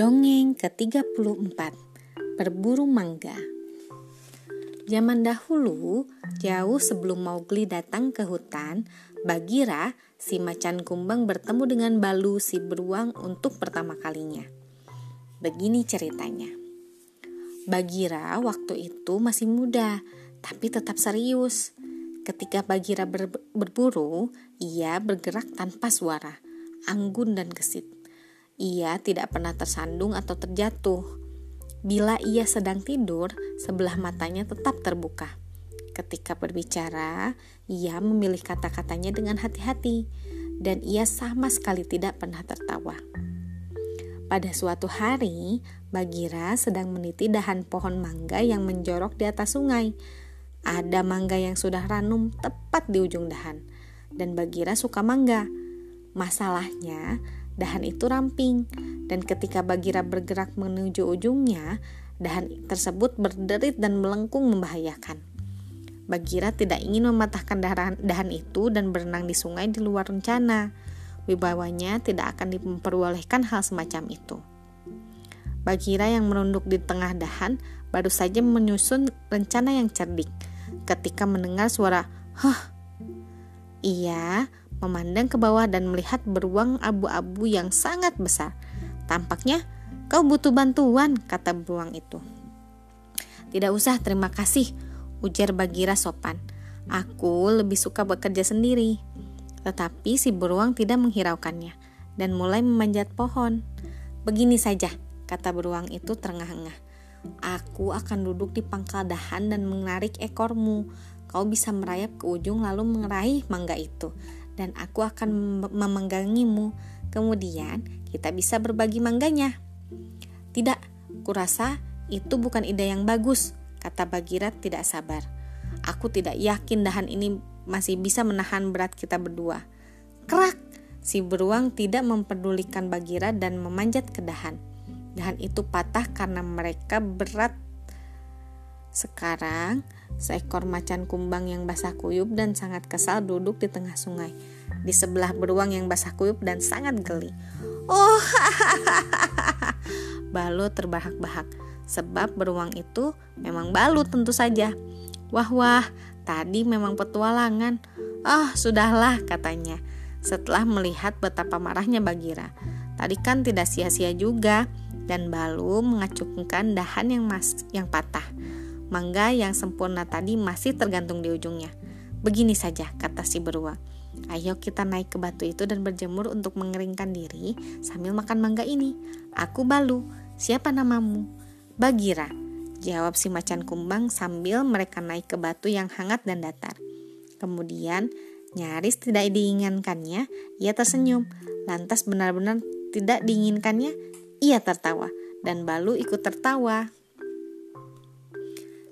Dongeng ke-34 Berburu Mangga Zaman dahulu, jauh sebelum Mowgli datang ke hutan, Bagira, si macan kumbang bertemu dengan Balu si beruang untuk pertama kalinya. Begini ceritanya. Bagira waktu itu masih muda, tapi tetap serius. Ketika Bagira ber berburu, ia bergerak tanpa suara, anggun dan gesit ia tidak pernah tersandung atau terjatuh. Bila ia sedang tidur, sebelah matanya tetap terbuka. Ketika berbicara, ia memilih kata-katanya dengan hati-hati, dan ia sama sekali tidak pernah tertawa. Pada suatu hari, Bagira sedang meniti dahan pohon mangga yang menjorok di atas sungai. Ada mangga yang sudah ranum tepat di ujung dahan, dan Bagira suka mangga. Masalahnya, dahan itu ramping dan ketika Bagira bergerak menuju ujungnya, dahan tersebut berderit dan melengkung membahayakan. Bagira tidak ingin mematahkan dahan, itu dan berenang di sungai di luar rencana. Wibawanya tidak akan diperbolehkan hal semacam itu. Bagira yang merunduk di tengah dahan baru saja menyusun rencana yang cerdik ketika mendengar suara "huh". Ia memandang ke bawah dan melihat beruang abu-abu yang sangat besar. Tampaknya kau butuh bantuan, kata beruang itu. Tidak usah, terima kasih, ujar Bagira sopan. Aku lebih suka bekerja sendiri. Tetapi si beruang tidak menghiraukannya dan mulai memanjat pohon. Begini saja, kata beruang itu terengah-engah. Aku akan duduk di pangkal dahan dan menarik ekormu. Kau bisa merayap ke ujung lalu meraih mangga itu dan aku akan memenggangimu. Kemudian kita bisa berbagi mangganya. Tidak, kurasa itu bukan ide yang bagus, kata Bagira tidak sabar. Aku tidak yakin dahan ini masih bisa menahan berat kita berdua. Kerak! Si beruang tidak mempedulikan Bagira dan memanjat ke dahan. Dahan itu patah karena mereka berat. Sekarang, Seekor macan kumbang yang basah kuyup dan sangat kesal duduk di tengah sungai. Di sebelah beruang yang basah kuyup dan sangat geli. Oh, Balu terbahak-bahak sebab beruang itu memang Balu tentu saja. Wah wah, tadi memang petualangan. Oh, sudahlah katanya setelah melihat betapa marahnya Bagira. Tadi kan tidak sia-sia juga dan Balu mengacungkan dahan yang mas yang patah. Mangga yang sempurna tadi masih tergantung di ujungnya. Begini saja, kata si beruang. Ayo kita naik ke batu itu dan berjemur untuk mengeringkan diri sambil makan mangga ini. Aku Balu. Siapa namamu? Bagira. Jawab si macan kumbang sambil mereka naik ke batu yang hangat dan datar. Kemudian, nyaris tidak diinginkannya, ia tersenyum. Lantas benar-benar tidak diinginkannya, ia tertawa. Dan Balu ikut tertawa.